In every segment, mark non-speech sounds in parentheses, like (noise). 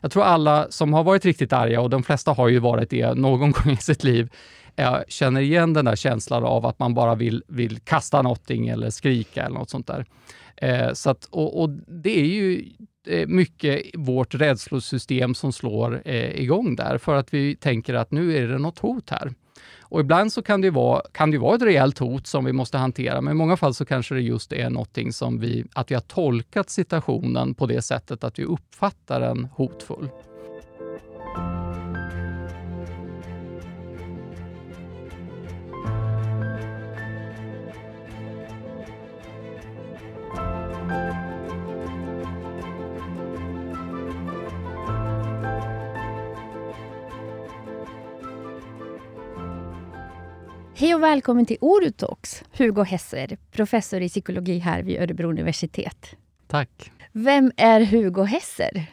jag tror alla som har varit riktigt arga, och de flesta har ju varit det någon (laughs) gång i sitt liv, eh, känner igen den där känslan av att man bara vill, vill kasta någonting eller skrika eller något sånt där. Eh, så att, och, och, det är ju eh, mycket vårt rädslosystem som slår eh, igång där, för att vi tänker att nu är det något hot här. Och ibland så kan det, vara, kan det vara ett rejält hot som vi måste hantera, men i många fall så kanske det just är någonting som vi, att vi har tolkat situationen på det sättet att vi uppfattar den hotfull. Hej och välkommen till Orutalks, Hugo Hesser, professor i psykologi här vid Örebro universitet. Tack. Vem är Hugo Hesser?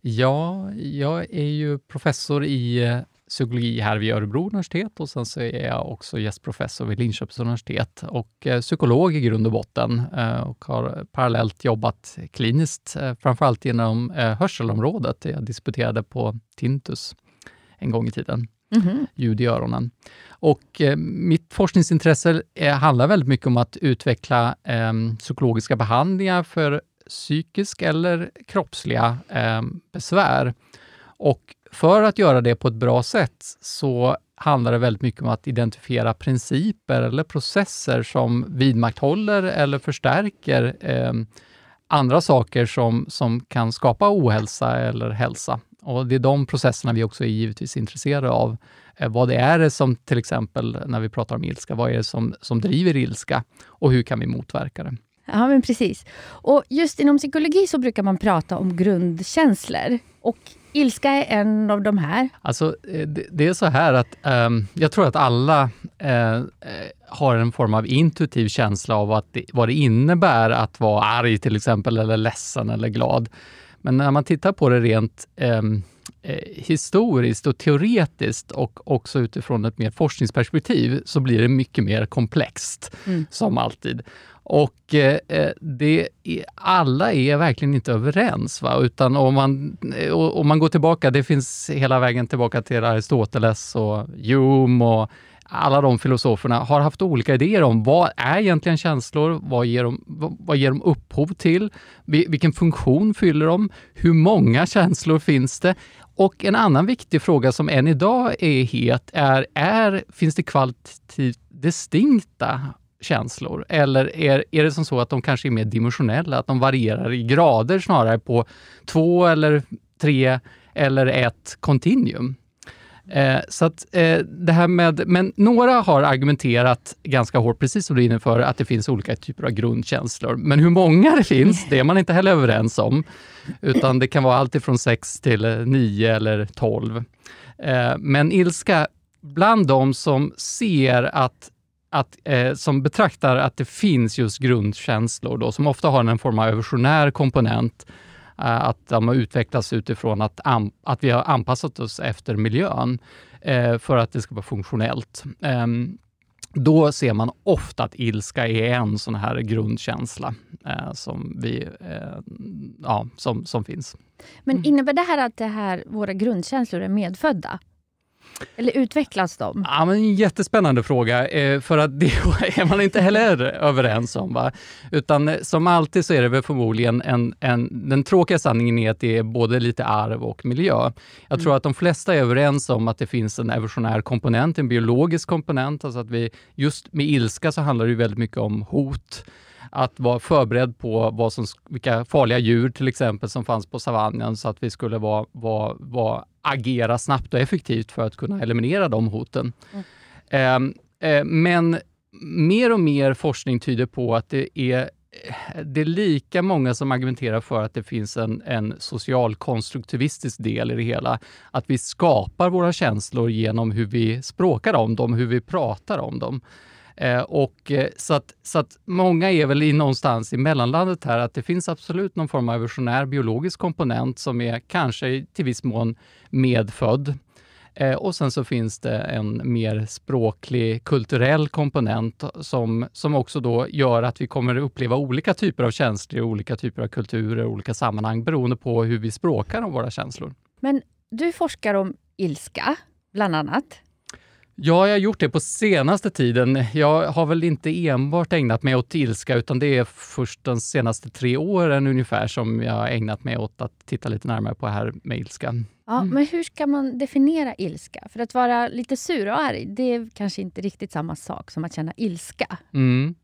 Ja, jag är ju professor i eh, psykologi här vid Örebro universitet och sen så är jag också gästprofessor vid Linköpings universitet och eh, psykolog i grund och botten eh, och har parallellt jobbat kliniskt, framförallt inom hörselområdet. Jag disputerade på tintus en gång i tiden mm -hmm. ljud i öronen. Och eh, mitt forskningsintresse eh, handlar väldigt mycket om att utveckla eh, psykologiska behandlingar för psykisk eller kroppsliga eh, besvär. Och för att göra det på ett bra sätt så handlar det väldigt mycket om att identifiera principer eller processer som vidmakthåller eller förstärker eh, andra saker som, som kan skapa ohälsa eller hälsa. Och Det är de processerna vi också är givetvis intresserade av. Eh, vad det är som till exempel när vi pratar om ilska, vad är det som, som driver ilska och hur kan vi motverka det? Ja, men precis. Och just inom psykologi så brukar man prata om grundkänslor. Och ilska är en av de här. Alltså, eh, det, är så här att um, jag tror att alla uh, har en form av intuitiv känsla av att det, vad det innebär att vara arg till exempel, eller ledsen eller glad. Men när man tittar på det rent um, eh, historiskt och teoretiskt och också utifrån ett mer forskningsperspektiv så blir det mycket mer komplext, mm. som alltid. Och eh, det, alla är verkligen inte överens. Va? Utan om man, om man går tillbaka, det finns hela vägen tillbaka till Aristoteles och Hume och alla de filosoferna har haft olika idéer om vad är egentligen känslor? Vad ger de, vad ger de upphov till? Vilken funktion fyller de? Hur många känslor finns det? Och en annan viktig fråga som än idag är het är, är finns det kvalitativt distinkta känslor? Eller är, är det som så att de kanske är mer dimensionella, att de varierar i grader snarare på två eller tre eller ett kontinuum? Eh, så att eh, det här med, men några har argumenterat ganska hårt, precis som du är inne för, att det finns olika typer av grundkänslor. Men hur många det finns, det är man inte heller överens om. Utan det kan vara allt ifrån 6 till eh, 9 eller 12. Eh, men ilska, bland de som ser att att, eh, som betraktar att det finns just grundkänslor, då, som ofta har en form av evolutionär komponent, Eh, att de har utvecklats utifrån att, att vi har anpassat oss efter miljön eh, för att det ska vara funktionellt. Ehm, då ser man ofta att ilska är en sån här grundkänsla eh, som, vi, ja, som, som finns. Men mm. innebär det här att det här, våra grundkänslor är medfödda? Eller utvecklas de? Ja, men en jättespännande fråga, eh, för att det (laughs) är man inte heller överens om. Va? Utan eh, som alltid så är det väl förmodligen en, en, den tråkiga sanningen är att det är både lite arv och miljö. Jag tror mm. att de flesta är överens om att det finns en evolutionär komponent, en biologisk komponent. Alltså att vi, just med ilska så handlar det väldigt mycket om hot att vara förberedd på vad som, vilka farliga djur till exempel som fanns på savannen så att vi skulle vara, vara, vara, agera snabbt och effektivt för att kunna eliminera de hoten. Mm. Eh, eh, men mer och mer forskning tyder på att det är det är lika många som argumenterar för att det finns en, en socialkonstruktivistisk del i det hela. Att vi skapar våra känslor genom hur vi språkar om dem, hur vi pratar om dem. Eh, och, eh, så, att, så att många är väl i någonstans i mellanlandet här, att det finns absolut någon form av evolutionär biologisk komponent som är kanske till viss mån medfödd. Eh, och sen så finns det en mer språklig, kulturell komponent som, som också då gör att vi kommer uppleva olika typer av känslor i olika typer av kulturer, olika sammanhang, beroende på hur vi språkar om våra känslor. Men du forskar om ilska, bland annat. Ja, jag har gjort det på senaste tiden. Jag har väl inte enbart ägnat mig åt ilska, utan det är först de senaste tre åren ungefär som jag har ägnat mig åt att titta lite närmare på det här med ilska. Ja, mm. Men hur ska man definiera ilska? För att vara lite sur och arg, det är kanske inte riktigt samma sak som att känna ilska. Mm.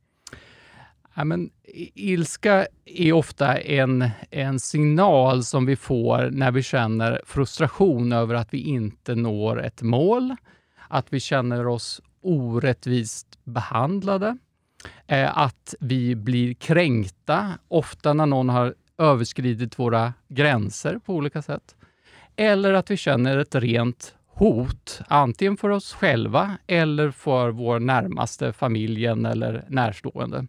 Ja, men, ilska är ofta en, en signal som vi får när vi känner frustration över att vi inte når ett mål, att vi känner oss orättvist behandlade, eh, att vi blir kränkta, ofta när någon har överskridit våra gränser på olika sätt. Eller att vi känner ett rent hot, antingen för oss själva eller för vår närmaste familjen eller närstående.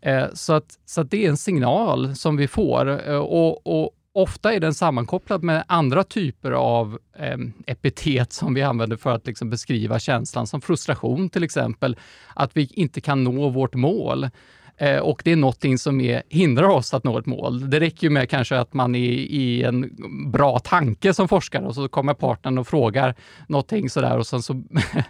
Eh, så, att, så att det är en signal som vi får eh, och, och ofta är den sammankopplad med andra typer av eh, epitet som vi använder för att liksom beskriva känslan, som frustration till exempel. Att vi inte kan nå vårt mål. Eh, och det är någonting som är, hindrar oss att nå ett mål. Det räcker ju med kanske att man är i en bra tanke som forskare och så kommer partnern och frågar någonting sådär och sen så,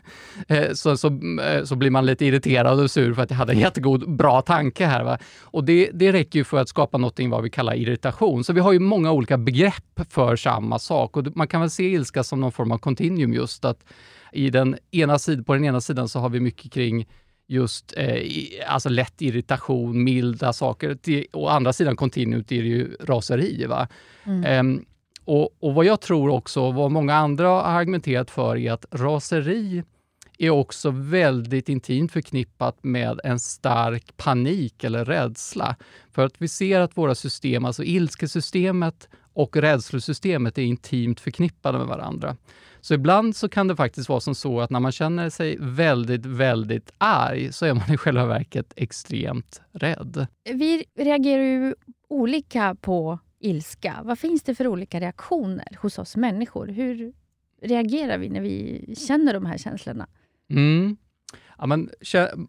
(laughs) eh, så, så, eh, så, blir man lite irriterad och sur för att jag hade en jättegod, bra tanke här. Va? Och det, det räcker ju för att skapa någonting vad vi kallar irritation. Så vi har ju många olika begrepp för samma sak och man kan väl se ilska som någon form av continuum just att i den ena sid, på den ena sidan så har vi mycket kring just eh, alltså lätt irritation, milda saker. Till, å andra sidan kontinuet är det ju raseri. Va? Mm. Um, och, och, vad jag tror också, vad många andra har argumenterat för, är att raseri är också väldigt intimt förknippat med en stark panik eller rädsla. För att vi ser att våra system, alltså ilskesystemet och rädslosystemet, är intimt förknippade med varandra. Så ibland så kan det faktiskt vara som så att när man känner sig väldigt, väldigt arg så är man i själva verket extremt rädd. Vi reagerar ju olika på ilska. Vad finns det för olika reaktioner hos oss människor? Hur reagerar vi när vi känner de här känslorna? Mm. Ja, men,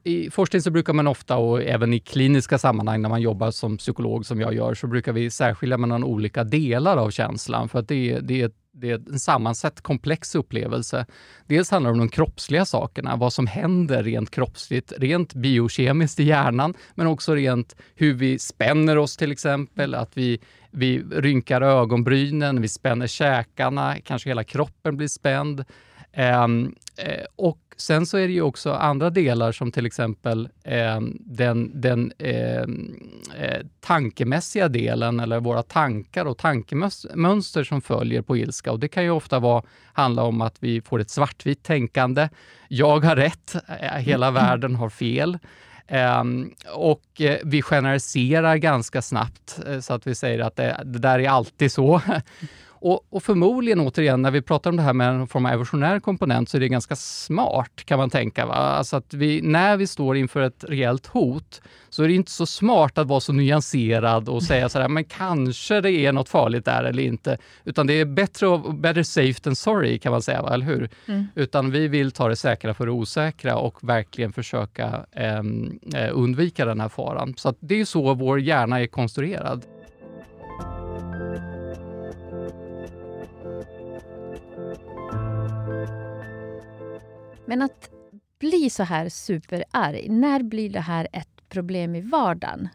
I forskning så brukar man ofta, och även i kliniska sammanhang när man jobbar som psykolog som jag gör, så brukar vi särskilja mellan olika delar av känslan. För att det, det är det är en sammansatt komplex upplevelse. Dels handlar det om de kroppsliga sakerna, vad som händer rent kroppsligt, rent biokemiskt i hjärnan, men också rent hur vi spänner oss till exempel, att vi, vi rynkar ögonbrynen, vi spänner käkarna, kanske hela kroppen blir spänd. Um, och Sen så är det ju också andra delar som till exempel eh, den, den eh, eh, tankemässiga delen eller våra tankar och tankemönster som följer på ilska. Och det kan ju ofta vara, handla om att vi får ett svartvitt tänkande. Jag har rätt, eh, hela världen har fel. Um, och uh, vi generaliserar ganska snabbt uh, så att vi säger att det, det där är alltid så. (laughs) Och, och, förmodligen återigen, när vi pratar om det här med en form av evolutionär komponent, så är det ganska smart kan man tänka. Va? Alltså att vi, när vi står inför ett reellt hot, så är det inte så smart att vara så nyanserad och säga sådär, men kanske det är något farligt där eller inte. Utan det är bättre better safe than sorry kan man säga, va? eller hur? Mm. Utan vi vill ta det säkra för det osäkra och verkligen försöka ehm, eh, undvika den här faran. Så det är så vår hjärna är konstruerad. Men att bli så här superarg, när blir det här ett problem i vardagen?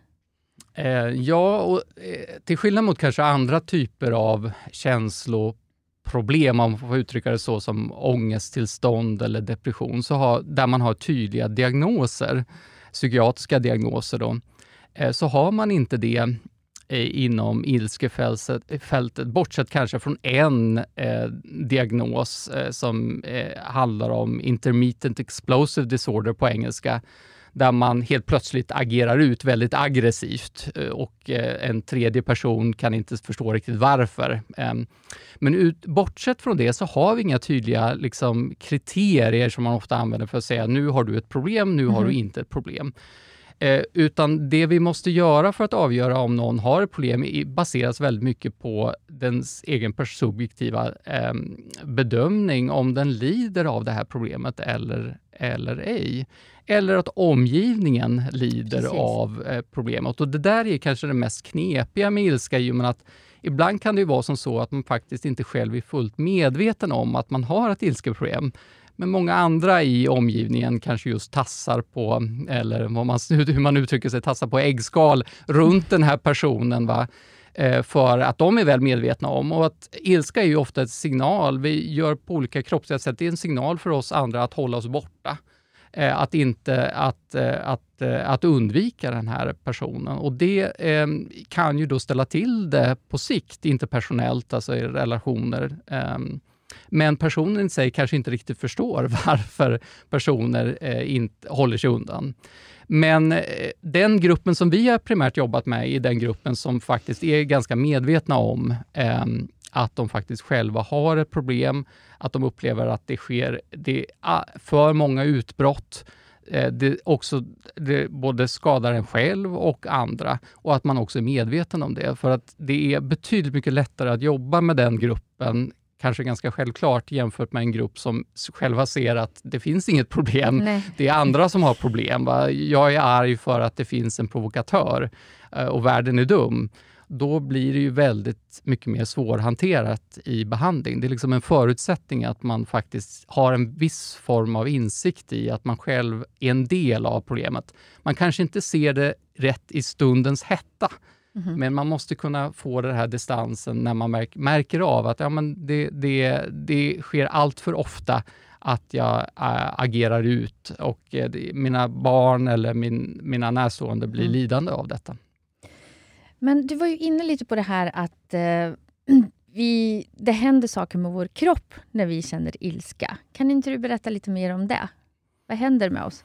Eh, ja, och, eh, till skillnad mot kanske andra typer av känsloproblem, om man får uttrycka det så, som ångesttillstånd eller depression, så har, där man har tydliga diagnoser, psykiatriska diagnoser, då, eh, så har man inte det inom ilskefältet, bortsett kanske från en eh, diagnos eh, som eh, handlar om intermittent explosive disorder på engelska, där man helt plötsligt agerar ut väldigt aggressivt eh, och eh, en tredje person kan inte förstå riktigt varför. Ehm, men ut, bortsett från det så har vi inga tydliga liksom, kriterier som man ofta använder för att säga nu har du ett problem, nu har du mhm. inte ett problem. Eh, utan det vi måste göra för att avgöra om någon har ett problem baseras väldigt mycket på dens egen subjektiva eh, bedömning om den lider av det här problemet eller, eller ej. Eller att omgivningen lider Precis. av eh, problemet. Och Det där är kanske det mest knepiga med ilska, i och med att ibland kan det vara som så att man faktiskt inte själv är fullt medveten om att man har ett ilskeproblem. Men många andra i omgivningen kanske just tassar på, eller vad man, (laughs) hur man uttrycker sig, tassar på äggskal runt den här personen. Va? Eh, för att de är väl medvetna om. Och att ilska är ju ofta ett signal. Vi gör på olika kroppsliga sätt. Det är en signal för oss andra att hålla oss borta. Eh, att inte att, eh, att, att undvika den här personen. Och det kan ju då ställa till det på sikt, interpersonellt, alltså i relationer. Ehm, men personen i sig kanske inte riktigt förstår (laughs) varför personer eh, inte håller sig undan. Men eh, den gruppen som vi har primärt jobbat med är den gruppen som faktiskt är ganska medvetna om eh, att de faktiskt själva har ett problem, att de upplever att det sker det för många utbrott. Eh, det också det både skadar en själv och andra och att man också är medveten om det. För att det är betydligt mycket lättare att jobba med den gruppen kanske ganska självklart jämfört med en grupp som själva ser att det finns inget problem. Nej. Det är andra som har problem. Va? Jag är arg för att det finns en provokatör eh, och världen är dum. Då blir det ju väldigt mycket mer svårhanterat i behandling. Det är liksom en förutsättning att man faktiskt har en viss form av insikt i att man själv är en del av problemet. Man kanske inte ser det rätt i stundens hetta, Mm. Men man måste kunna få den här distansen när man märk, märker av att ja, men det, det, det sker allt för ofta att jag äh, agerar ut och äh, mina barn eller min, mina närstående blir mm. lidande av detta. Men du var ju inne lite på det här att äh, (clears throat) vi, det händer saker med vår kropp när vi känner ilska. Kan inte du berätta lite mer om det? Vad händer med oss?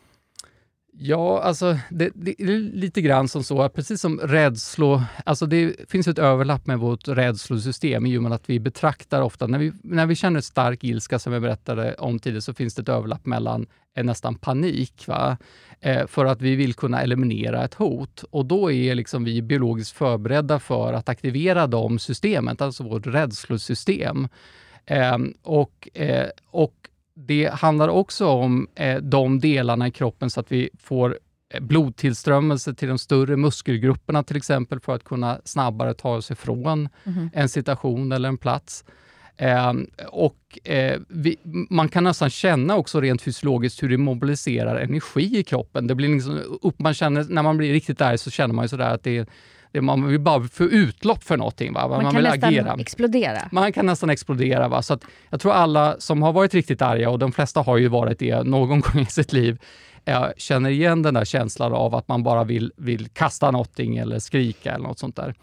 Ja, alltså det, det, är lite grann som så att precis som rädslo... Alltså det finns ett överlapp med vårt rädslosystem i och med att vi betraktar ofta... När vi, när vi känner stark ilska, som jag berättade om tidigare, så finns det ett överlapp mellan en nästan panik, va? Eh, för att vi vill kunna eliminera ett hot. Och då är liksom vi biologiskt förberedda för att aktivera de systemet, alltså vårt rädslosystem. Eh, och, eh, och det handlar också om eh, de delarna i kroppen så att vi får eh, blodtillströmmelse till de större muskelgrupperna till exempel för att kunna snabbare ta oss ifrån mm. en situation eller en plats. Eh, och eh, vi, Man kan nästan känna också rent fysiologiskt hur det mobiliserar energi i kroppen. Det blir liksom upp, man känner, när man blir riktigt arg så känner man ju sådär att det är man vill bara få utlopp för någonting. Va? Man, man kan nästan agera. explodera. Man kan nästan explodera. Va? Så att jag tror alla som har varit riktigt arga, och de flesta har ju varit det någon (laughs) gång i sitt liv, jag känner igen den där känslan av att man bara vill, vill kasta någonting eller skrika eller något sånt där.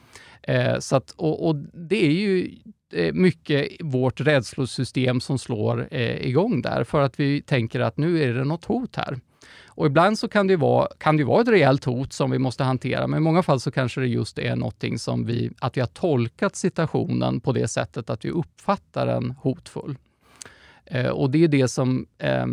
Eh, så att, och, och, det är ju eh, mycket vårt rädslosystem som slår eh, igång där, för att vi tänker att nu är det något hot här. Och ibland så kan det, vara, kan det vara ett rejält hot som vi måste hantera, men i många fall så kanske det just är någonting som vi, att vi har tolkat situationen på det sättet att vi uppfattar den hotfull. Eh, och det är det som eh,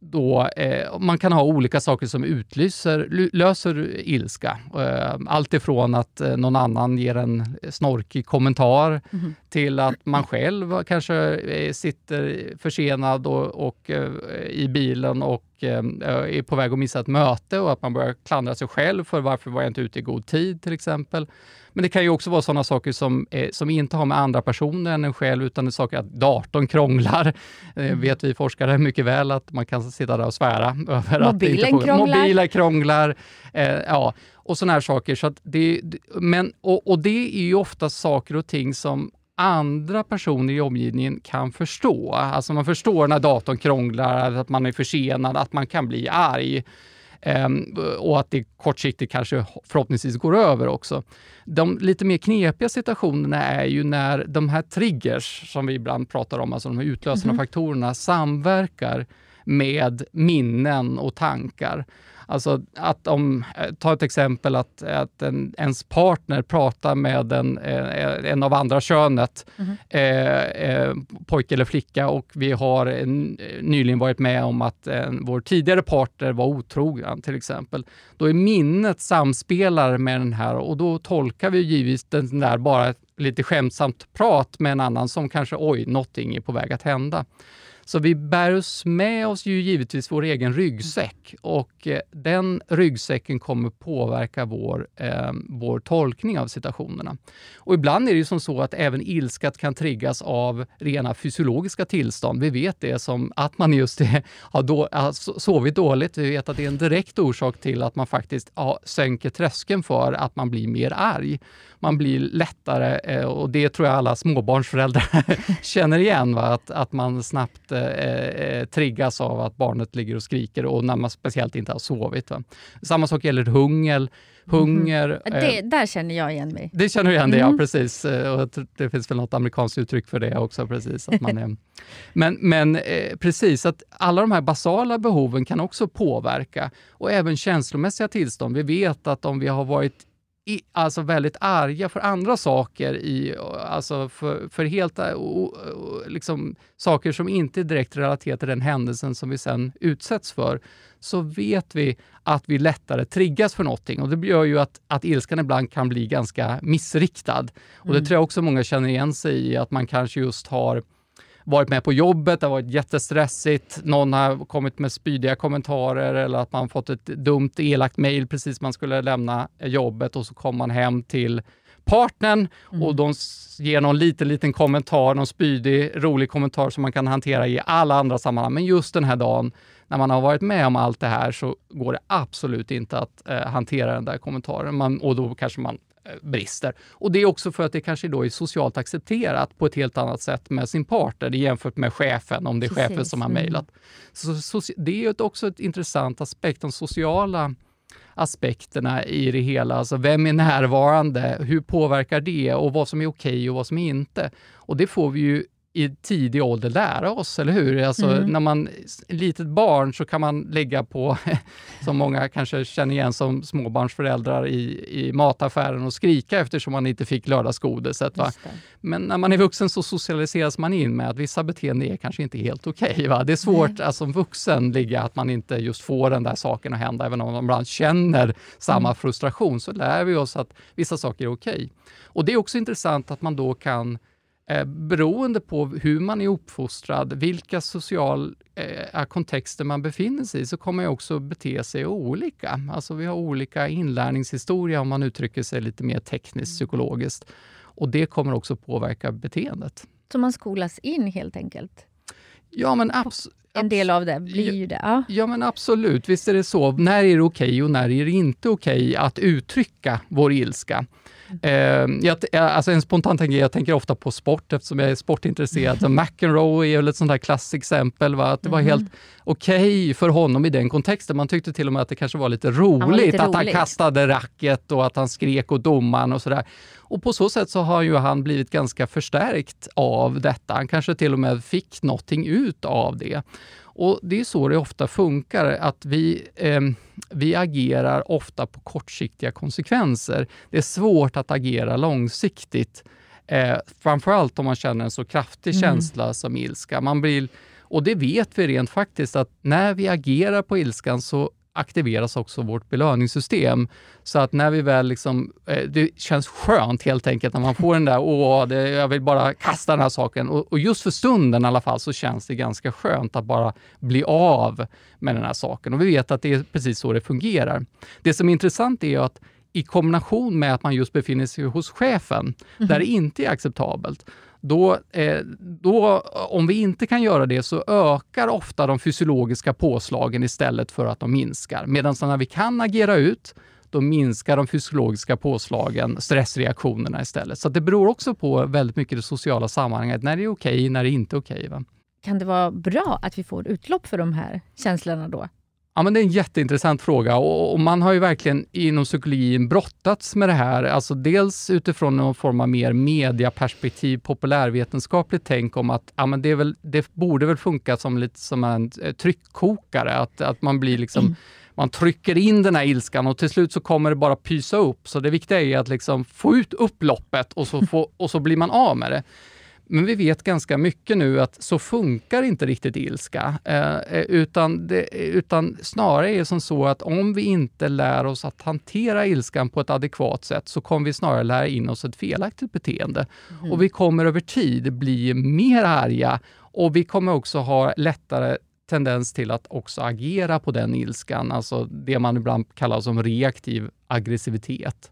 då, eh, man kan ha olika saker som utlyser, löser ilska. Eh, allt ifrån att eh, någon annan ger en snorkig kommentar mm. till att man själv kanske eh, sitter försenad och, och eh, i bilen och eh, är på väg att missa ett möte och att man börjar klandra sig själv för varför var jag inte ute i god tid till exempel. Men det kan ju också vara sådana saker som, eh, som inte har med andra personer än en själv, utan det är saker att datorn krånglar. Eh, mm. vet vi forskare mycket väl att man kan sitta där och svära (laughs) över Mobilen att inte krånglar. Mobiler krånglar. Eh, ja, och sådana här saker. Så det, men, och, och det är ju ofta saker och ting som andra personer i omgivningen kan förstå. Alltså man förstår när datorn krånglar, att man är försenad, att man kan bli arg. Um, och att det kortsiktigt kanske förhoppningsvis går över också. De lite mer knepiga situationerna är ju när de här triggers som vi ibland pratar om, alltså de här utlösande mm. faktorerna samverkar med minnen och tankar. Alltså att om, eh, ta ett exempel att, att en, ens partner pratar med en, eh, en av andra könet, mm. eh, pojke eller flicka, och vi har en, nyligen varit med om att en, vår tidigare partner var otrogen till exempel. Då är minnet samspelar med den här och då tolkar vi givetvis den där bara lite skämtsamt prat med en annan som kanske, oj, någonting är på väg att hända. Så vi bär oss med oss ju givetvis vår egen ryggsäck och eh, den ryggsäcken kommer påverka vår, eh, vår tolkning av situationerna. Och ibland är det ju som så att även ilskat kan triggas av rena fysiologiska tillstånd. Vi vet det som att man just är, (laughs) har, då, har sovit dåligt. Vi vet att det är en direkt orsak till att man faktiskt ja, sänker tröskeln för att man blir mer arg man blir lättare, eh, och det tror jag alla småbarnsföräldrar (laughs) känner igen, va? Att, att man snabbt eh, eh, eh, triggas av att barnet ligger och skriker och när man speciellt inte har sovit. Va? Samma sak gäller hunger. Hunger. Mm. Det, där känner jag igen mig. Det känner du igen dig, mm. ja precis. Och det finns väl något amerikanskt uttryck för det också. Precis, att man (laughs) är, men men eh, precis, att alla de här basala behoven kan också påverka och även känslomässiga tillstånd. Vi vet att om vi har varit i, alltså väldigt arga för andra saker, i, alltså för, för helt liksom, saker som inte är direkt relaterar till den händelsen som vi sen utsätts för, så vet vi att vi lättare triggas för någonting. Och det gör ju att, att ilskan ibland kan bli ganska missriktad. Och Det mm. tror jag också många känner igen sig i, att man kanske just har varit med på jobbet, det har varit jättestressigt, någon har kommit med spydiga kommentarer eller att man fått ett dumt elakt mejl precis när man skulle lämna jobbet och så kommer man hem till partnern mm. och de ger någon liten, liten kommentar, någon spydig, rolig kommentar som man kan hantera i alla andra sammanhang. Men just den här dagen när man har varit med om allt det här så går det absolut inte att eh, hantera den där kommentaren. Man, och då kanske man brister. Och det är också för att det kanske då är socialt accepterat på ett helt annat sätt med sin partner jämfört med chefen, om det är Precis. chefen som har mm. mejlat. Så, så, det är också ett intressant aspekt, de sociala aspekterna i det hela. Alltså vem är närvarande? Hur påverkar det? Och vad som är okej okay och vad som är inte. Och det får vi ju i tidig ålder lära oss, eller hur? Alltså, mm. När man är litet barn så kan man lägga på, (laughs) som många kanske känner igen som småbarnsföräldrar, i, i mataffären och skrika eftersom man inte fick lördagsgodiset. Va? Men när man är vuxen så socialiseras man in med att vissa beteenden är kanske inte helt okej. Okay, det är svårt att som vuxen ligga att man inte just får den där saken att hända, även om man ibland känner samma mm. frustration, så lär vi oss att vissa saker är okej. Okay. Och det är också intressant att man då kan eh, beroende på hur man är uppfostrad, vilka sociala eh, kontexter man befinner sig i, så kommer man också bete sig olika. Alltså vi har olika inlärningshistoria om man uttrycker sig lite mer tekniskt mm. psykologiskt. Och det kommer också påverka beteendet. Så man skolas in helt enkelt? Ja, men absolut. En del av det blir ju det. Ja. ja, men absolut. Visst är det så. När är det okej okay och när är det inte okej okay att uttrycka vår ilska? Eh, jag, alltså en spontan tanke, jag tänker ofta på sport eftersom jag är sportintresserad. Mm. McEnroe är väl ett sånt där klassexempel. Va? Att det var mm. helt okej okay för honom i den kontexten. Man tyckte till och med att det kanske var lite roligt, var lite att roligt. han kastade racket och att han skrek åt domaren och sådär. Och på så sätt så har ju han blivit ganska förstärkt av detta. Han kanske till och med fick någonting ut av det. Och Det är så det ofta funkar, att vi, eh, vi agerar ofta på kortsiktiga konsekvenser. Det är svårt att agera långsiktigt, eh, framförallt om man känner en så kraftig mm. känsla som ilska. Man blir, och det vet vi rent faktiskt, att när vi agerar på ilskan så aktiveras också vårt belöningssystem. Så att när vi väl liksom, eh, det känns skönt helt enkelt när man får den där, åh, det, jag vill bara kasta den här saken. Och, och, just för stunden i alla fall så känns det ganska skönt att bara bli av med den här saken. Och vi vet att det är precis så det fungerar. Det som är intressant är att i kombination med att man just befinner sig hos chefen, mm. där det inte är acceptabelt, då, eh, då, om vi inte kan göra det så ökar ofta de fysiologiska påslagen istället för att de minskar. Medan när vi kan agera ut, då minskar de fysiologiska påslagen, stressreaktionerna istället. Så det beror också på väldigt mycket det sociala sammanhanget, när det är okej, okay, när det är inte okej. Okay, kan det vara bra att vi får utlopp för de här känslorna då? Ja, men det är en jätteintressant fråga och, man har ju verkligen inom psykologin brottats med det här. Alltså dels utifrån någon form av mer mediaperspektiv, populärvetenskapligt tänk om att ja, men det, väl, det borde väl funka som lite som en eh, tryckkokare, att, att man blir liksom mm. Man trycker in den här ilskan och till slut så kommer det bara pysa upp. Så det viktiga är att liksom få ut upploppet och så, (laughs) få, och så blir man av med det. Men vi vet ganska mycket nu att så funkar inte riktigt ilska. Eh, eh, utan, det, utan snarare är det som så att om vi inte lär oss att hantera ilskan på ett adekvat sätt så kommer vi snarare lära in oss ett felaktigt beteende. Mm. Och vi kommer över tid bli mer arga och vi kommer också ha lättare tendens till att också agera på den ilskan, alltså det man ibland kallar som reaktiv aggressivitet.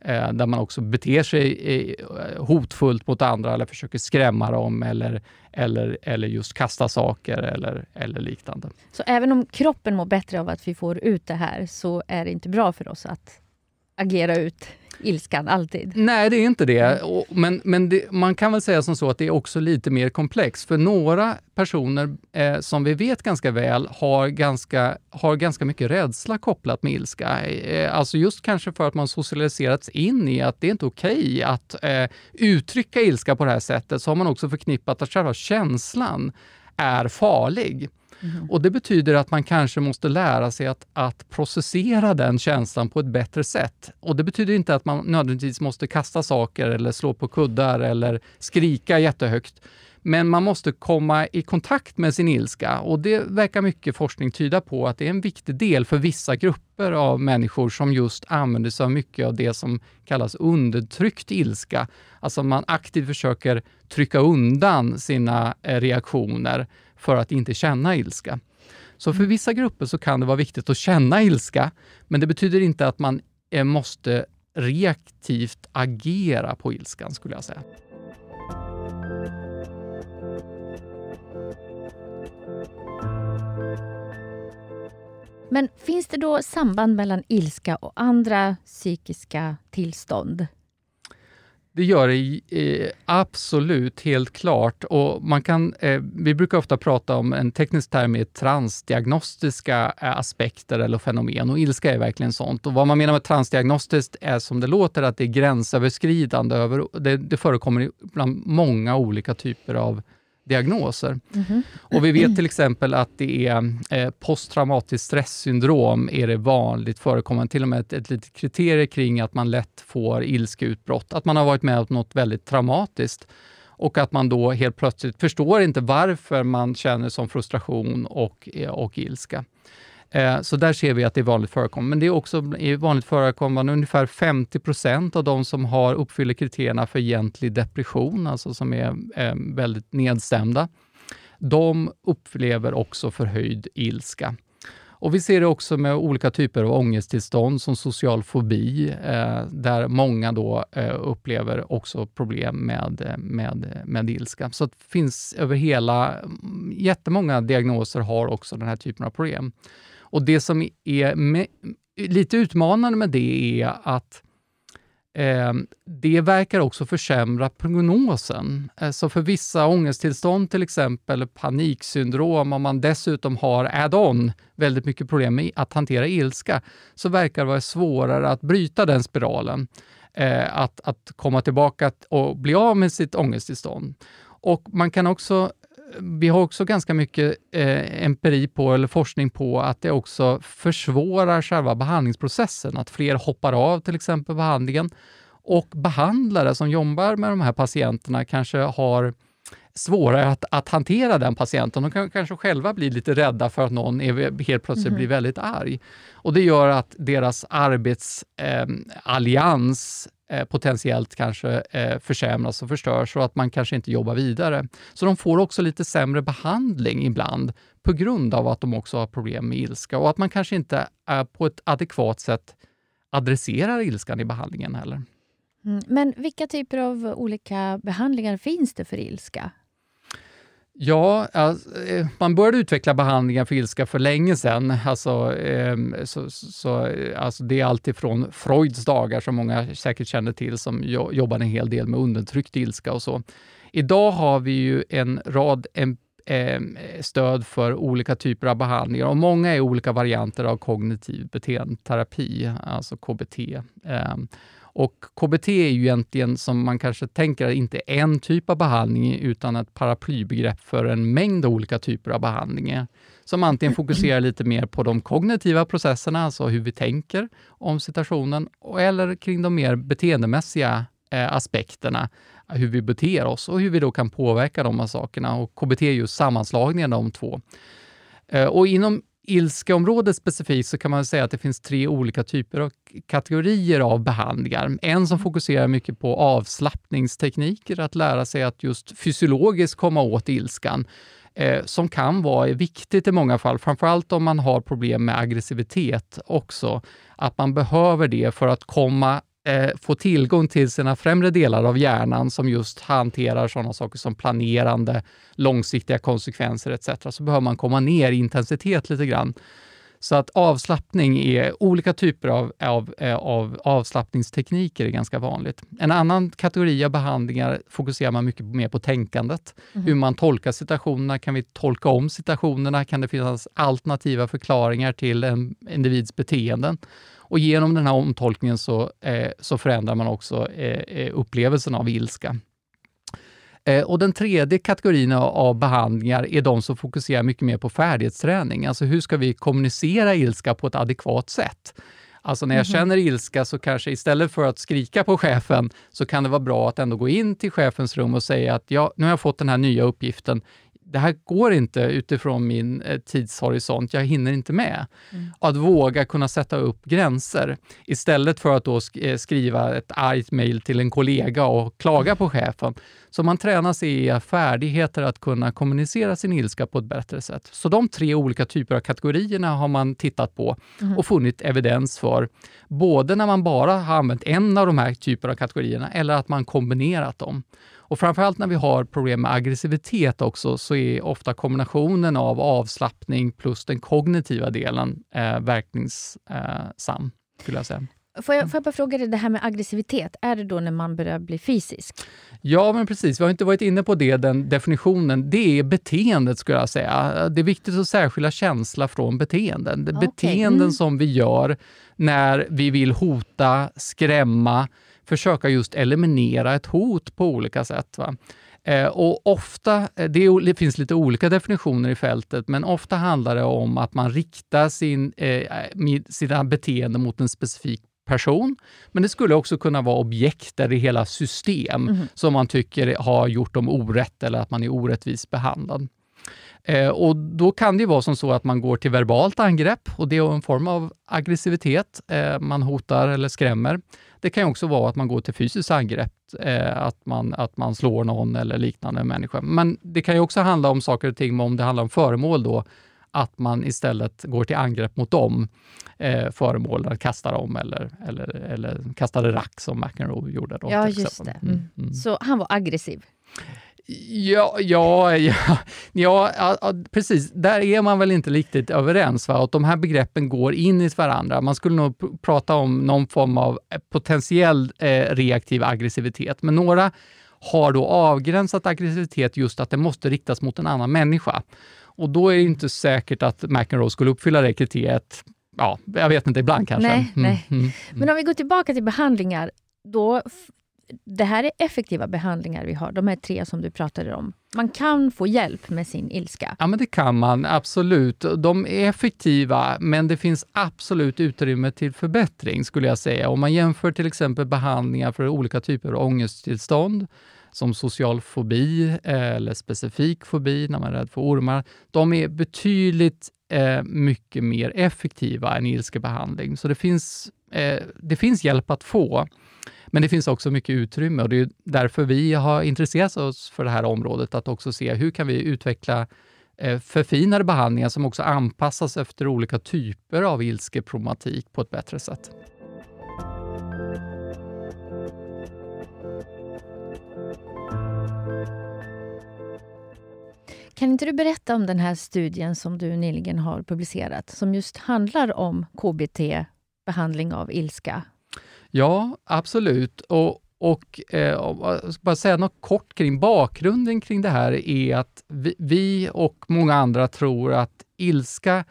Eh, där man också beter sig eh, hotfullt mot andra eller försöker skrämma dem eller, eller, eller just kasta saker eller, eller liknande. Så även om kroppen mår bättre av att vi får ut det här så är det inte bra för oss att agera ut ilskan alltid. Nej, det är inte det. Men, men det, man kan väl säga som så att det är också lite mer komplext. För några personer eh, som vi vet ganska väl har ganska, har ganska mycket rädsla kopplat med ilska. Eh, alltså just kanske för att man socialiserats in i att det är inte okej okay att eh, uttrycka ilska på det här sättet, så har man också förknippat att själva känslan är farlig. Mm. Och Det betyder att man kanske måste lära sig att, att processera den känslan på ett bättre sätt. Och Det betyder inte att man nödvändigtvis måste kasta saker eller slå på kuddar eller skrika jättehögt. Men man måste komma i kontakt med sin ilska och det verkar mycket forskning tyda på att det är en viktig del för vissa grupper av människor som just använder sig av mycket av det som kallas undertryckt ilska. Alltså man aktivt försöker trycka undan sina eh, reaktioner för att inte känna ilska. Så för mm. vissa grupper så kan det vara viktigt att känna ilska, men det betyder inte att man eh, måste reaktivt agera på ilskan, skulle jag säga. Men finns det då samband mellan ilska och andra psykiska tillstånd? Det gör det eh, absolut, helt klart. Och man kan, eh, vi brukar ofta prata om en teknisk term är transdiagnostiska eh, aspekter eller fenomen och ilska är verkligen sånt. Och vad man menar med transdiagnostiskt är som det låter att det är gränsöverskridande. Över, det, det förekommer bland många olika typer av diagnoser. Mm -hmm. Och vi vet till exempel att det är eh, posttraumatiskt stresssyndrom är det vanligt förekommande, till och med ett, ett litet kriterium kring att man lätt får ilskeutbrott, att man har varit med om något väldigt traumatiskt och att man då helt plötsligt förstår inte varför man känner som frustration och, eh, och ilska. Eh, så där ser vi att det är vanligt förekommande. Men det är också vanligt förekommande ungefär 50 procent av de som har uppfyller kriterierna för egentlig depression, alltså som är eh, väldigt nedstämda. De upplever också förhöjd ilska. Och Vi ser det också med olika typer av ångesttillstånd som social fobi, eh, där många då upplever också problem med, med, med ilska. Så det finns över hela, mm, jättemånga diagnoser har också den här typen av problem. Och det som är med, lite utmanande med det är att eh, det verkar också försämra prognosen. Eh, så för vissa ångesttillstånd, till exempel paniksyndrom, om man dessutom har add-on, väldigt mycket problem med att hantera ilska, så verkar det vara svårare att bryta den spiralen. Eh, att, att komma tillbaka och bli av med sitt ångesttillstånd. Och man kan också vi har också ganska mycket eh, empiri på, eller forskning på, att det också försvårar själva behandlingsprocessen. Att fler hoppar av till exempel behandlingen. Och behandlare som jobbar med de här patienterna kanske har svårare att, att hantera den patienten. De kan kanske själva bli lite rädda för att någon är, helt plötsligt mm. blir väldigt arg. Och Det gör att deras arbetsallians eh, potentiellt kanske eh, försämras och förstörs och att man kanske inte jobbar vidare. Så de får också lite sämre behandling ibland på grund av att de också har problem med ilska och att man kanske inte är på ett adekvat sätt adresserar ilskan i behandlingen heller. Mm, men vilka typer av olika behandlingar finns det för ilska? Ja, alltså, eh, man började utveckla behandlingar för ilska för länge sedan. Alltså, eh, så, så, alltså det är alltifrån Freuds dagar, som många säkert känner till, som jobbade en hel del med undertryckt ilska och så. Idag har vi ju en rad eh, stöd för olika typer av behandlingar och många är olika varianter av kognitiv beteendeterapi, alltså KBT. Eh, och KBT är ju egentligen, som man kanske tänker, inte en typ av behandling utan ett paraplybegrepp för en mängd olika typer av behandlingar som antingen fokuserar lite mer på de kognitiva processerna, alltså hur vi tänker om situationen, eller kring de mer beteendemässiga eh, aspekterna, hur vi beter oss och hur vi då kan påverka de här sakerna. Och KBT är ju sammanslagningen av de två. Eh, och inom ilskeområdet specifikt så kan man säga att det finns tre olika typer av kategorier av behandlingar. En som fokuserar mycket på avslappningstekniker, att lära sig att just fysiologiskt komma åt ilskan eh, som kan vara viktigt i många fall, framförallt om man har problem med aggressivitet också. Att man behöver det för att komma eh, få tillgång till sina främre delar av hjärnan som just hanterar sådana saker som planerande, långsiktiga konsekvenser etc. Så behöver man komma ner i intensitet lite grann. Så att avslappning är olika typer av, av, eh, av avslappningstekniker är ganska vanligt. En annan kategori av behandlingar fokuserar man mycket mer på tänkandet. Mm. Hur man tolkar situationerna. Kan vi tolka om situationerna? Kan det finnas alternativa förklaringar till en individs beteenden? Och genom den här omtolkningen så, eh, så förändrar man också eh, eh upplevelsen av ilska. Eh, och den tredje kategorin av behandlingar är de som fokuserar mycket mer på färdighetsträning. Alltså hur ska vi kommunicera ilska på ett adekvat sätt? Alltså när jag mm -hmm. känner ilska så kanske istället för att skrika på chefen så kan det vara bra att ändå gå in till chefens rum och säga att ja, nu har jag fått den här nya uppgiften det här går inte utifrån min eh, tidshorisont, jag hinner inte med. Mm. Att våga kunna sätta upp gränser istället för att då eh, skriva ett argt mejl till en kollega och klaga på chefen. Så man tränar sig i färdigheter att kunna kommunicera sin ilska på ett bättre sätt. Så de tre olika typer av kategorierna har man tittat på mm. och funnit evidens för. Både när man bara har använt en av de här typerna av kategorierna eller att man kombinerat dem. Och framförallt när vi har problem med aggressivitet också, så är ofta kombinationen av avslappning plus den kognitiva delen eh, verkningssam, skulle jag säga. Får jag, får jag bara fråga dig, det här med aggressivitet, är det då när man börjar bli fysisk? Ja, men precis. Vi har inte varit inne på det, den definitionen. Det är beteendet, skulle jag säga. Det är viktigt att särskilja känsla från beteenden. Okay. Beteenden mm. som vi gör när vi vill hota, skrämma, försöka just eliminera ett hot på olika sätt. Va? Eh, och ofta, eh, det, finns lite olika definitioner i fältet, men ofta handlar det om att man riktar sin, eh, sina beteenden mot en specifik person. Men det skulle också kunna vara objekt eller hela system mm. som man tycker har gjort dem orätt eller att man är orättvist behandlad. Eh, och Då kan det vara som så att man går till verbalt angrepp och det är en form av aggressivitet. Eh, man hotar eller skrämmer. Det kan också vara att man går till fysiskt angrepp, eh, att, man, att man slår någon eller liknande människa. Men det kan ju också handla om saker och ting, om det handlar om föremål då, att man istället går till angrepp mot dem, eh, föremålen, kastar dem eller, eller, eller kastade rack som McEnroe gjorde. Då, ja, just det. Mm. Mm. Så han var aggressiv? Ja, (laughs) ja, ja, ja, precis. Där är man väl inte riktigt överens. Va? Att de här begreppen går in i varandra. Man skulle nog prata om någon form av potentiell eh, reaktiv aggressivitet, men några har då avgränsat aggressivitet just att det måste riktas mot en annan människa. Och då är det inte säkert att McEnroe skulle uppfylla det kriteriet. Ja, jag vet inte, ibland kanske. Nej, mm, nej. Mm, mm. Men om vi går tillbaka till behandlingar, då det här är effektiva behandlingar vi har, de här tre som du pratade om. Man kan få hjälp med sin ilska. Ja, men det kan man absolut. De är effektiva, men det finns absolut utrymme till förbättring skulle jag säga. Om man jämför till exempel behandlingar för olika typer av ångesttillstånd, som social fobi eh, eller specifik fobi när man är rädd för ormar. De är betydligt eh, mycket mer effektiva än ilskebehandling. Så det finns, eh, det finns hjälp att få. Men det finns också mycket utrymme och det är därför vi har intresserat oss för det här området, att också se hur kan vi utveckla eh, förfinade behandlingar som också anpassas efter olika typer av ilskeproblematik på ett bättre sätt. Kan inte du berätta om den här studien som du nyligen har publicerat, som just handlar om KBT, behandling av ilska Ja, absolut. Och Och eh, eh, jag ska bara säga något kort kring bakgrunden kring det här är att vi, vi och många andra tror att ilska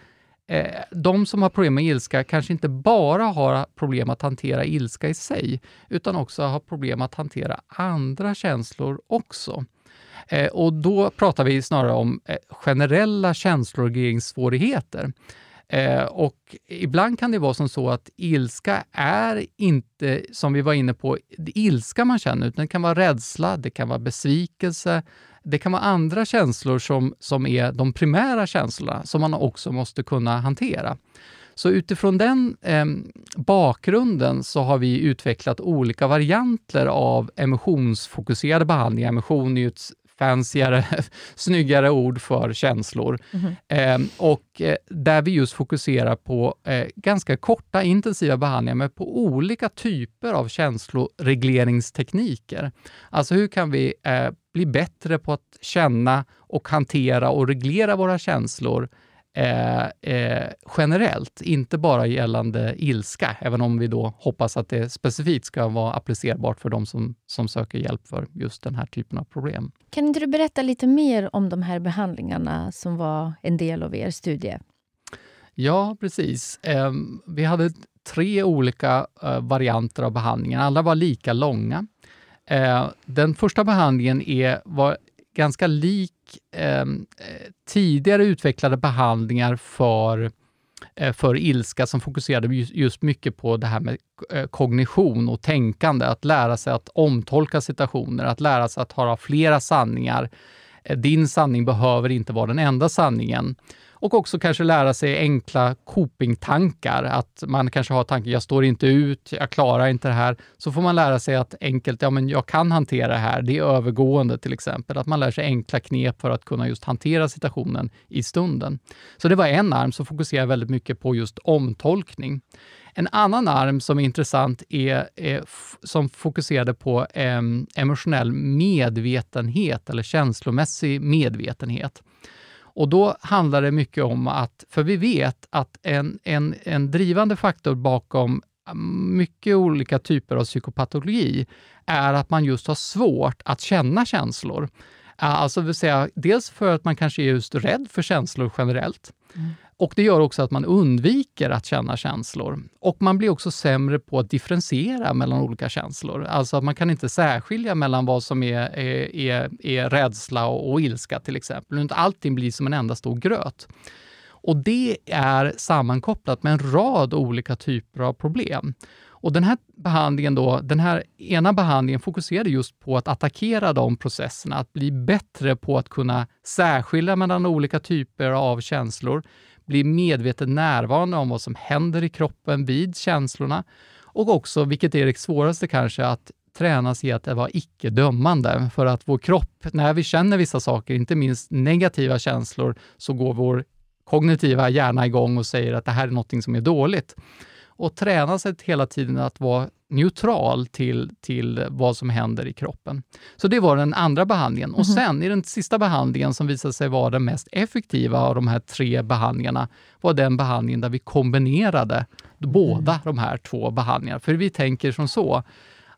eh, de som har problem med ilska kanske inte bara har problem att hantera ilska i sig, utan också har problem att hantera andra känslor också. Eh, och då pratar vi snarare om eh, generella känsloregleringssvårigheter. Eh, och ibland kan det vara som så att ilska är inte, som vi var inne på, ilska man känner, utan det kan vara rädsla, det kan vara besvikelse, det kan vara andra känslor som, som är de primära känslorna som man också måste kunna hantera. Så utifrån den eh, bakgrunden så har vi utvecklat olika varianter av emotionsfokuserade behandlingar. Emotion är ju ett fancyare, (laughs) snyggare ord för känslor. Mm. Eh, och eh, där vi just fokuserar på eh, ganska korta intensiva behandlingar med på olika typer av känsloregleringstekniker. Alltså hur kan vi eh, bli bättre på att känna och hantera och reglera våra känslor Eh, eh, generellt, inte bara gällande ilska, även om vi då hoppas att det specifikt ska vara applicerbart för de som, som söker hjälp för just den här typen av problem. Kan inte du berätta lite mer om de här behandlingarna som var en del av er studie? Ja, precis. Eh, vi hade tre olika eh, varianter av behandlingen. Alla var lika långa. Eh, den första behandlingen är, var ganska lik eh, tidigare utvecklade behandlingar för, eh, för ilska som fokuserade just, just mycket på det här med eh, kognition och tänkande, att lära sig att omtolka situationer, att lära sig att ha flera sanningar. Eh, din sanning behöver inte vara den enda sanningen och också kanske lära sig enkla copingtankar. Att man kanske har tanken, jag står inte ut, jag klarar inte det här. Så får man lära sig att enkelt, ja men jag kan hantera det här, det är övergående till exempel. Att man lär sig enkla knep för att kunna just hantera situationen i stunden. Så det var en arm som fokuserar väldigt mycket på just omtolkning. En annan arm som är intressant är, eh, är som fokuserade på eh, emotionell medvetenhet eller känslomässig medvetenhet. Och då handlar det mycket om att, för vi vet att en, en, en drivande faktor bakom mm, mycket olika typer av psykopatologi är att man just har svårt att känna känslor. Alltså vill säga, dels för att man kanske är just rädd för känslor generellt. Mm. Och Det gör också att man undviker att känna känslor. Och man blir också sämre på att differentiera mellan olika känslor. Alltså att man kan inte särskilja mellan vad som är, är, är, är rädsla och, och ilska till exempel. Allting blir som en enda stor gröt. Och det är sammankopplat med en rad olika typer av problem. Och den här behandlingen då, den här ena behandlingen fokuserade just på att attackera de processerna, att bli bättre på att kunna särskilja mellan olika typer av känslor, bli medvetet närvarande om vad som händer i kroppen vid känslorna och också, vilket är det svåraste kanske, att tränas i att vara icke-dömande. För att vår kropp, när vi känner vissa saker, inte minst negativa känslor, så går vår kognitiva hjärna igång och säger att det här är något som är dåligt. Och träna sig hela tiden att vara neutral till, till vad som händer i kroppen. Så det var den andra behandlingen. Mm. Och mhm. sen i den sista behandlingen som visade sig vara den mest effektiva av de här tre behandlingarna, var den behandlingen där vi kombinerade mm. båda de här två behandlingarna. För vi tänker som så,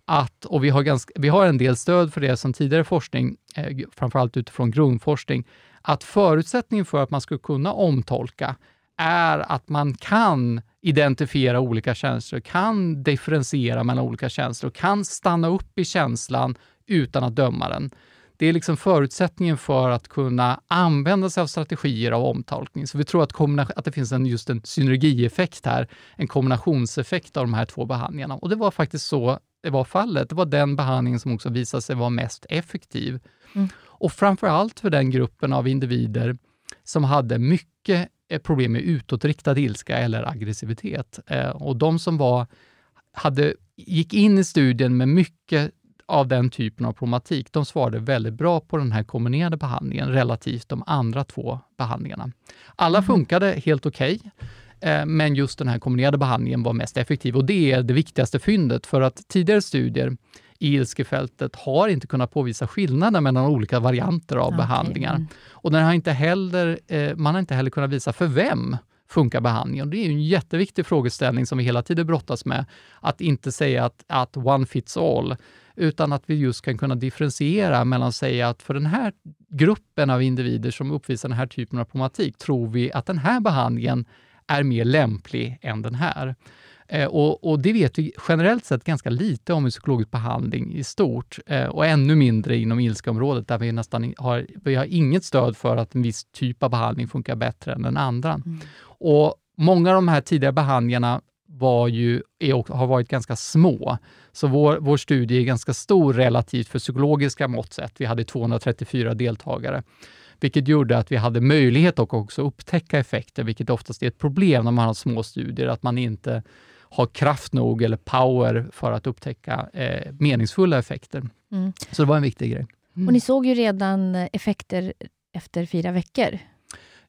att, och vi har, ganska, vi har en del stöd för det som tidigare forskning, eh, framförallt utifrån grundforskning, att förutsättningen för att man ska kunna omtolka är att man kan identifiera olika känslor, kan differentiera mellan olika känslor, kan stanna upp i känslan utan att döma den. Det är liksom förutsättningen för att kunna använda sig av strategier av omtolkning. Så vi tror att, att det finns en, just en synergieffekt här, en kombinationseffekt av de här två behandlingarna. Och det var faktiskt så det var fallet. Det var den behandlingen som också visade sig vara mest effektiv. Mm. Och framför allt för den gruppen av individer som hade mycket problem med utåtriktad ilska eller aggressivitet. Eh, och de som var, hade, gick in i studien med mycket av den typen av problematik, de svarade väldigt bra på den här kombinerade behandlingen relativt de andra två behandlingarna. Alla mm. funkade helt okej, okay, eh, men just den här kombinerade behandlingen var mest effektiv och det är det viktigaste fyndet för att tidigare studier i ilskefältet har inte kunnat påvisa skillnader mellan olika varianter av okay. behandlingar. Mm. Och den har inte heller, eh, man har inte heller kunnat visa för vem funkar behandlingen. Det är en jätteviktig frågeställning som vi hela tiden brottas med. Att inte säga att, att one fits all, utan att vi just kan kunna differentiera mellan att säga att för den här gruppen av individer som uppvisar den här typen av problematik tror vi att den här behandlingen är mer lämplig än den här. Eh, och, och, det vet vi generellt sett ganska lite om i psykologisk behandling i stort eh, och ännu mindre inom ilskeområdet där vi nästan har, vi har inget stöd för att en viss typ av behandling funkar bättre än den andra. Mm. Och Många av de här tidigare behandlingarna var ju, är, har varit ganska små. Så vår, vår studie är ganska stor relativt för psykologiska mått sett. Vi hade 234 deltagare, vilket gjorde att vi hade möjlighet att också upptäcka effekter, vilket oftast är ett problem när man har små studier, att man inte har kraft nog eller power för att upptäcka eh, meningsfulla effekter. Mm. Så det var en viktig grej. Mm. Och Ni såg ju redan effekter efter fyra veckor.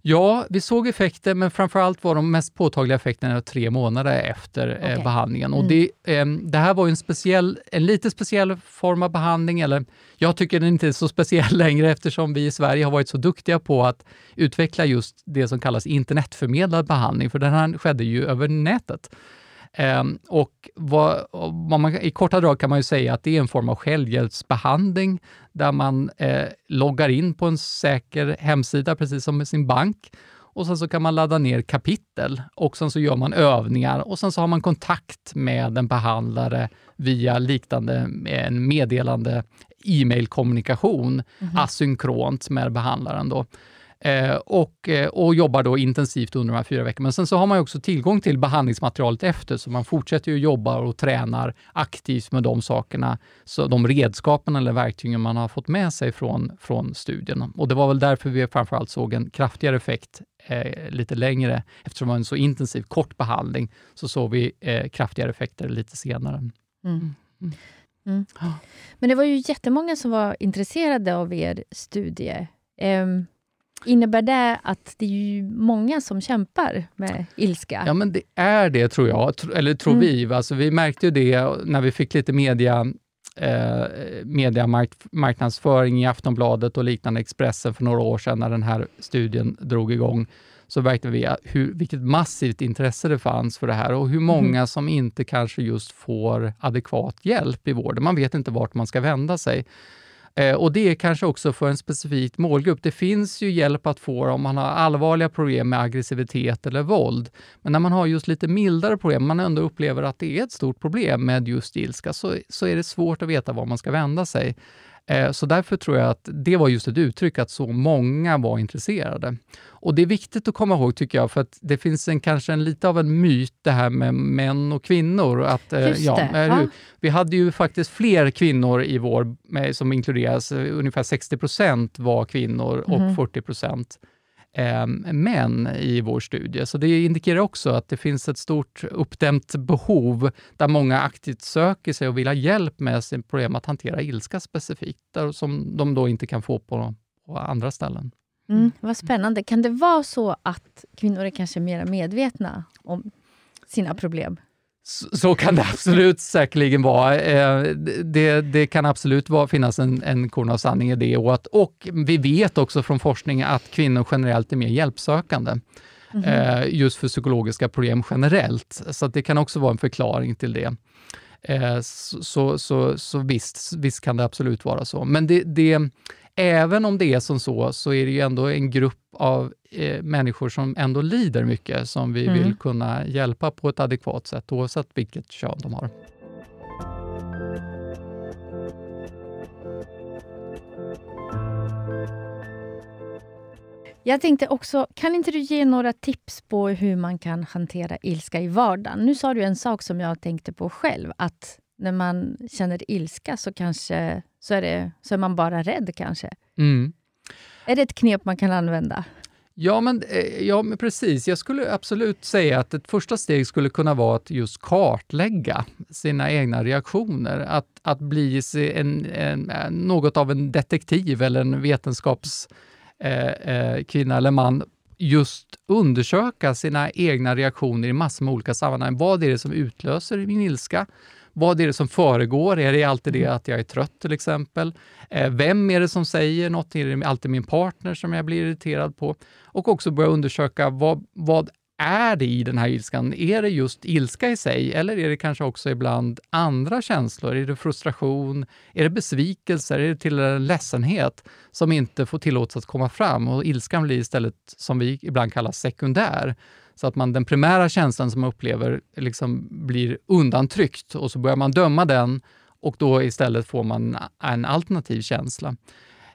Ja, vi såg effekter, men framförallt var de mest påtagliga effekterna tre månader efter okay. eh, behandlingen. Och mm. det, eh, det, här var en, speciell, en lite speciell form av behandling, eller jag tycker den inte är så speciell (laughs) längre eftersom vi i Sverige har varit så duktiga på att utveckla just det som kallas internetförmedlad behandling, för den här skedde ju över nätet. Um, och vad, vad man, I korta drag kan man ju säga att det är en form av självhjälpsbehandling där man eh, loggar in på en säker hemsida, precis som med sin bank. Och sen så kan man ladda ner kapitel och sen så gör man övningar och sen så har man kontakt med en behandlare via liknande en meddelande e-mailkommunikation mm -hmm. asynkront med behandlaren. Då. Eh, och, eh, och jobbar då intensivt under de här fyra veckorna. Men sen så har man också tillgång till behandlingsmaterialet efter, så man fortsätter ju jobba och tränar aktivt med de sakerna, så de redskapen eller verktygen man har fått med sig från, från studien. Och det var väl därför vi framförallt såg en kraftigare effekt eh, lite längre. Eftersom det var en så intensiv kort behandling så såg vi eh, kraftigare effekter lite senare. Mm. Mm. Mm. Men det var ju jättemånga som var intresserade av er studie. Um, Innebär det att det är många som kämpar med ilska? Ja, men det är det tror jag, eller tror mm. vi. Alltså, vi märkte ju det när vi fick lite media, eh, mediamarknadsföring i Aftonbladet och liknande Expressen för några år sedan när den här studien drog igång så märkte vi hur, vilket massivt intresse det fanns för det här och hur många mm. som inte kanske just får adekvat hjälp i vården. Man vet inte vart man ska vända sig. Eh, och det är kanske också för en specifik målgrupp. Det finns ju hjälp att få om man har allvarliga problem med aggressivitet eller våld. Men när man har just lite mildare problem, man ändå upplever att det är ett stort problem med just ilska, så, så är det svårt att veta var man ska vända sig. Eh, så därför tror jag att det var just ett uttryck att så många var intresserade. Och det är viktigt att komma ihåg tycker jag, för att det finns en, kanske en, lite av en myt det här med män och kvinnor. Att, eh, ja, ja. Vi hade ju faktiskt fler kvinnor i vår, som inkluderas, ungefär 60% var kvinnor och mm. 40 eh, män i vår studie. Så det indikerar också att det finns ett stort uppdämt behov där många aktivt söker sig och vill ha hjälp med sin problem att hantera ilska specifikt, där, som de då inte kan få på, på andra ställen. Mm, vad spännande. Kan det vara så att kvinnor är kanske mer medvetna om sina problem? Så, kan det absolut säkerligen vara. Eh, det, det kan absolut vara, finnas en, en korn av sanning i det. Och, att, och vi vet också från forskning att kvinnor generellt är mer hjälpsökande. Mm -hmm. just för psykologiska problem generellt. Så det kan också vara en förklaring till det. Eh, så, så, så, visst, visst kan det absolut vara så. Men det, det, även om det är som så, så är det ju ändå en grupp av eh, människor som ändå lider mycket, som vi mm. vill kunna hjälpa på ett adekvat sätt, oavsett vilket kön de har. Jag tänkte också, kan inte du ge några tips på hur man kan hantera ilska i vardagen? Nu sa du en sak som jag tänkte på själv, att när man känner ilska så kanske så är, det, så är man bara rädd kanske. Mm. Är det ett knep man kan använda? Ja men, eh, ja, men precis. Jag skulle absolut säga att ett första steg skulle kunna vara att just kartlägga sina egna reaktioner. Att, att bli en, en, något av en detektiv eller en vetenskapskvinna eh, eh, eller man just undersöka sina egna reaktioner i massor med olika sammanhang. Vad är det som utlöser min ilska? Vad är det som föregår? Är det alltid det mm. att jag är trött till exempel? Eh, vem är det som säger något? Är det alltid min partner som jag blir irriterad på? Och också börja undersöka vad, vad är det i den här ilskan? Är det just ilska i sig eller är det kanske också ibland andra känslor? Är det frustration? Är det besvikelser? Är det till en ledsenhet som inte får tillåtas att komma fram? Och ilskan blir istället, som vi ibland kallar sekundär. Så att man, den primära känslan som man upplever liksom blir undantryckt och så börjar man döma den och då istället får man en alternativ känsla.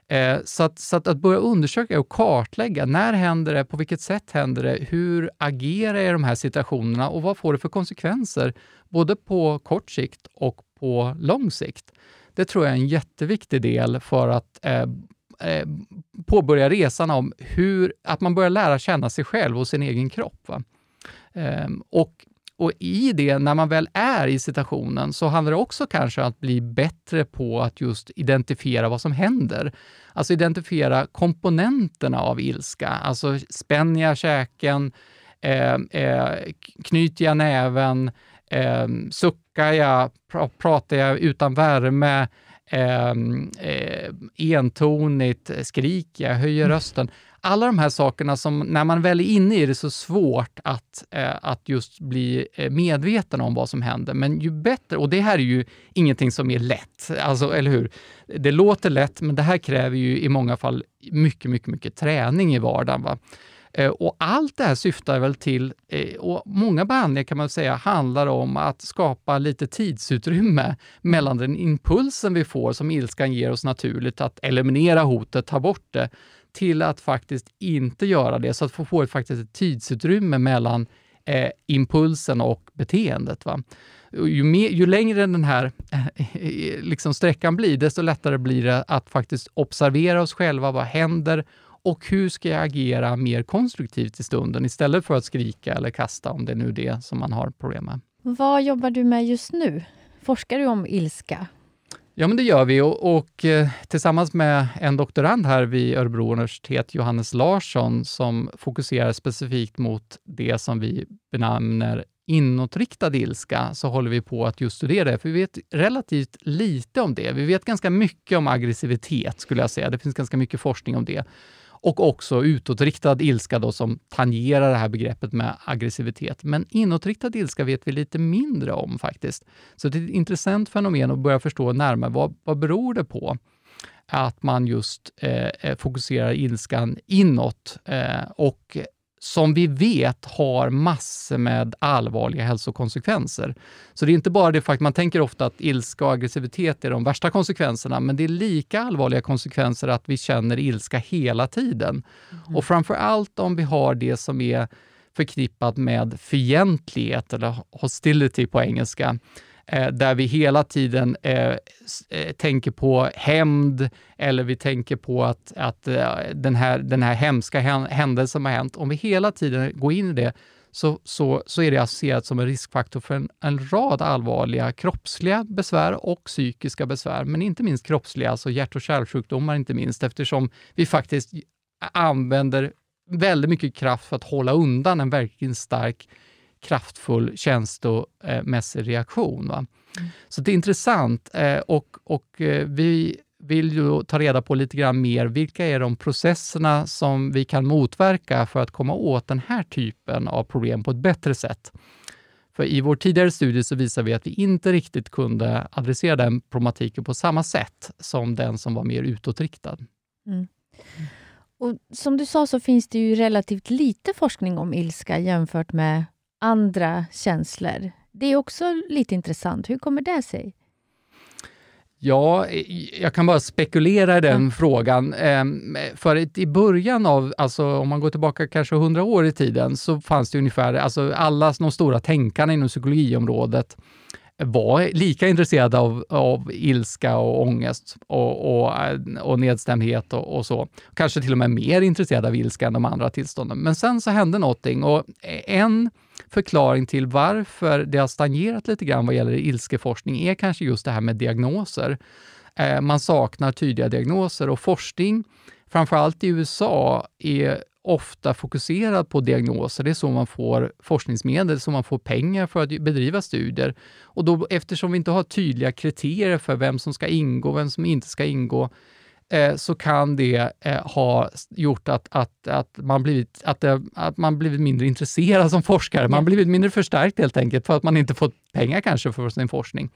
Eh, så, att, så att, att, börja undersöka och kartlägga, när händer det, på vilket sätt händer det, hur agerar jag i de här situationerna och vad får det för konsekvenser, både på kort sikt och på lång sikt? Det tror jag är en jätteviktig del för att eh, eh, påbörja resan om hur, att man börjar lära känna sig själv och sin egen kropp. Eh, och och i det, när man väl är i situationen, så handlar det också kanske om att bli bättre på att just identifiera vad som händer. Alltså identifiera komponenterna av ilska. Alltså spänner jag käken? Ehm, eh, eh, knyter jag näven? Eh, suckar jag? Pratar jag utan värme? Eh, eh, entonigt? Skriker jag? Höjer mm. rösten? alla de här sakerna som, när man väl är inne i det, är så svårt att, eh, att just bli eh, medveten om vad som händer. Men ju bättre, och det här är ju ingenting som är lätt, alltså, eller hur? Det låter lätt, men det här kräver ju i många fall mycket, mycket, mycket träning i vardagen. Va? Eh, och allt det här syftar väl till, eh, och många behandlingar kan man säga handlar om att skapa lite tidsutrymme mellan den impulsen vi får som ilskan ger oss naturligt, att eliminera hotet, ta bort det, till att faktiskt inte göra det, så att få, ett, faktiskt ett tidsutrymme mellan eh, impulsen och beteendet. Va? Ju, mer, ju längre den här eh, liksom sträckan blir, desto lättare blir det att faktiskt observera oss själva. Vad händer? Och hur ska jag agera mer konstruktivt i stunden istället för att skrika eller kasta, om det är nu är det som man har problem med. Vad jobbar du med just nu? Forskar du om ilska? Ja, men det gör vi och, och eh, tillsammans med en doktorand här vid Örebro universitet, Johannes Larsson, som fokuserar specifikt mot det som vi benämner inåtriktad ilska, så håller vi på att just studera det, för vi vet relativt lite om det. Vi vet ganska mycket om aggressivitet, skulle jag säga. Det finns ganska mycket forskning om det och också utåtriktad ilska då, som tangerar det här begreppet med aggressivitet. Men inåtriktad ilska vet vi lite mindre om faktiskt. Så det är ett intressant fenomen att börja förstå närmare. Vad, vad beror det på? att man just eh, eh fokuserar ilskan inåt eh, och som vi vet har massor med allvarliga hälsokonsekvenser. Så det är inte bara det faktum, man tänker ofta att ilska och aggressivitet är de värsta konsekvenserna, men det är lika allvarliga konsekvenser att vi känner ilska hela tiden. Mm. Och framför allt om vi har det som är förknippat med fientlighet, eller hostility på engelska, Eh, där vi hela tiden eh, eh, tänker på hämnd eller vi tänker på att, att eh, den, här, den här hemska händelsen som har hänt, om vi hela tiden går in i det så, så, så är det associerat som en riskfaktor för en, en rad allvarliga kroppsliga besvär och psykiska besvär, men inte minst kroppsliga, alltså hjärt och kärlsjukdomar inte minst, eftersom vi faktiskt använder väldigt mycket kraft för att hålla undan en verkligen stark kraftfull känslomässig reaktion. Va? Mm. Så det är intressant eh, och, och eh, vi vill ju ta reda på lite grann mer, vilka är de processerna som vi kan motverka för att komma åt den här typen av problem på ett bättre sätt? För i vår tidigare studie så visade vi att vi inte riktigt kunde adressera den problematiken på samma sätt som den som var mer utåtriktad. Mm. Och som du sa så finns det ju relativt lite forskning om ilska jämfört med andra känslor. Det är också lite intressant. Hur kommer det sig? Ja, jag kan bara spekulera i den mm. frågan. Ehm, för i början av, alltså om man går tillbaka kanske hundra år i tiden, så fanns det ungefär, alltså alla de stora tänkarna inom psykologiområdet var lika intresserade av, av ilska och ångest och, och, och nedstämdhet och, och, så. Kanske till och med mer intresserade av ilska än de andra tillstånden. Men sen så hände någonting och en förklaring till varför det har stagnerat lite grann vad gäller ilskeforskning är kanske just det här med diagnoser. Eh, man saknar tydliga diagnoser och forskning, framförallt i USA, är ofta fokuserad på diagnoser. Det är så man får forskningsmedel, så man får pengar för att bedriva studier. Och då, eftersom vi inte har tydliga kriterier för vem som ska ingå, vem som inte ska ingå, så kan det eh, ha gjort att, att, att, man blivit, att, att man blivit mindre intresserad som forskare. Man blivit mindre förstärkt helt enkelt för att man inte fått pengar kanske för sin forskning.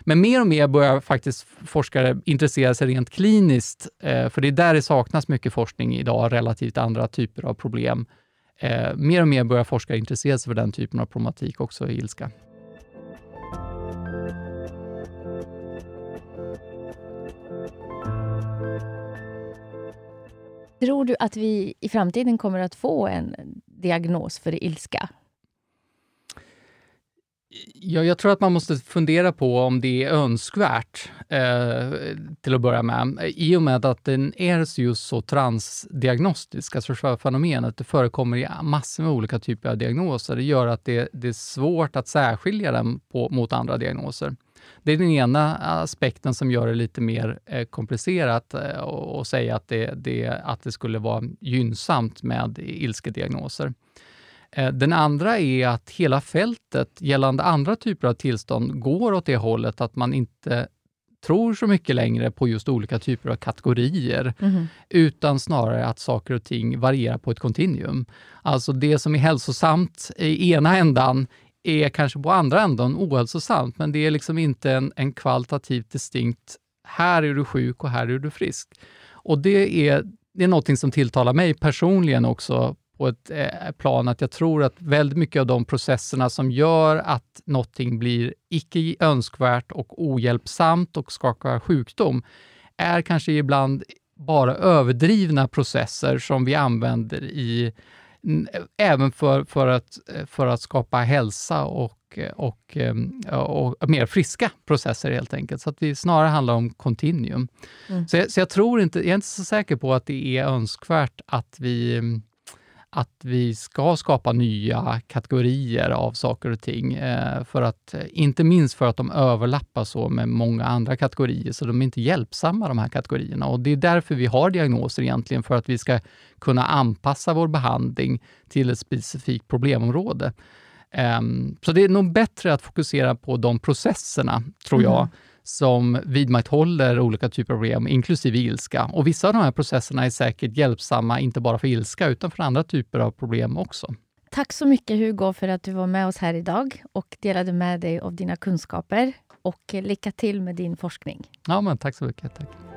Men mer och mer börjar faktiskt forskare intressera sig rent kliniskt, eh, för det är där det saknas mycket forskning idag relativt andra typer av problem. Eh, mer och mer börjar forskare intressera sig för den typen av problematik också i ilska. Tror du att vi i framtiden kommer att få en diagnos för ilska? Ja, jag tror att man måste fundera på om det är önskvärt eh, till att börja med. I och med att den är just så transdiagnostisk, alltså själva fenomenet, det förekommer i massor med olika typer av diagnoser. Det gör att det, det är svårt att särskilja den på, mot andra diagnoser. Det är den ena aspekten som gör det lite mer eh, komplicerat eh, säga att det, det, att det skulle vara gynnsamt med ilskeddiagnoser. Eh, den andra är att hela fältet gällande andra typer av tillstånd går åt det hållet att man inte tror så mycket längre på just olika typer av kategorier, mm. utan snarare att saker och ting varierar på ett kontinuum. Alltså det som är hälsosamt i ena ändan är kanske på andra änden ohälsosamt, men det är liksom inte en, en kvalitativt distinkt, här är du sjuk och här är du frisk. Och det är, det är någonting som tilltalar mig personligen också på ett eh, plan att jag tror att väldigt mycket av de processerna som gör att någonting blir icke önskvärt och ohjälpsamt och skapar sjukdom, är kanske ibland bara överdrivna processer som vi använder i även för, för, att, för att skapa hälsa och, och, och, och mer friska processer helt enkelt. Så att det snarare handlar om kontinuum. Mm. Så, jag, så jag tror inte, jag är inte så säker på att det är önskvärt att vi att vi ska skapa nya kategorier av saker och ting. Eh, för att, inte minst för att de överlappar så med många andra kategorier, så de är inte hjälpsamma de här kategorierna. Och Det är därför vi har diagnoser egentligen, för att vi ska kunna anpassa vår behandling till ett specifikt problemområde. Um, så det är nog bättre att fokusera på de processerna, tror jag, mm som vidmakthåller olika typer av problem, inklusive ilska. Och vissa av de här processerna är säkert hjälpsamma, inte bara för ilska, utan för andra typer av problem också. Tack så mycket Hugo för att du var med oss här idag och delade med dig av dina kunskaper. Och lycka till med din forskning. Ja, men tack så mycket. Tack.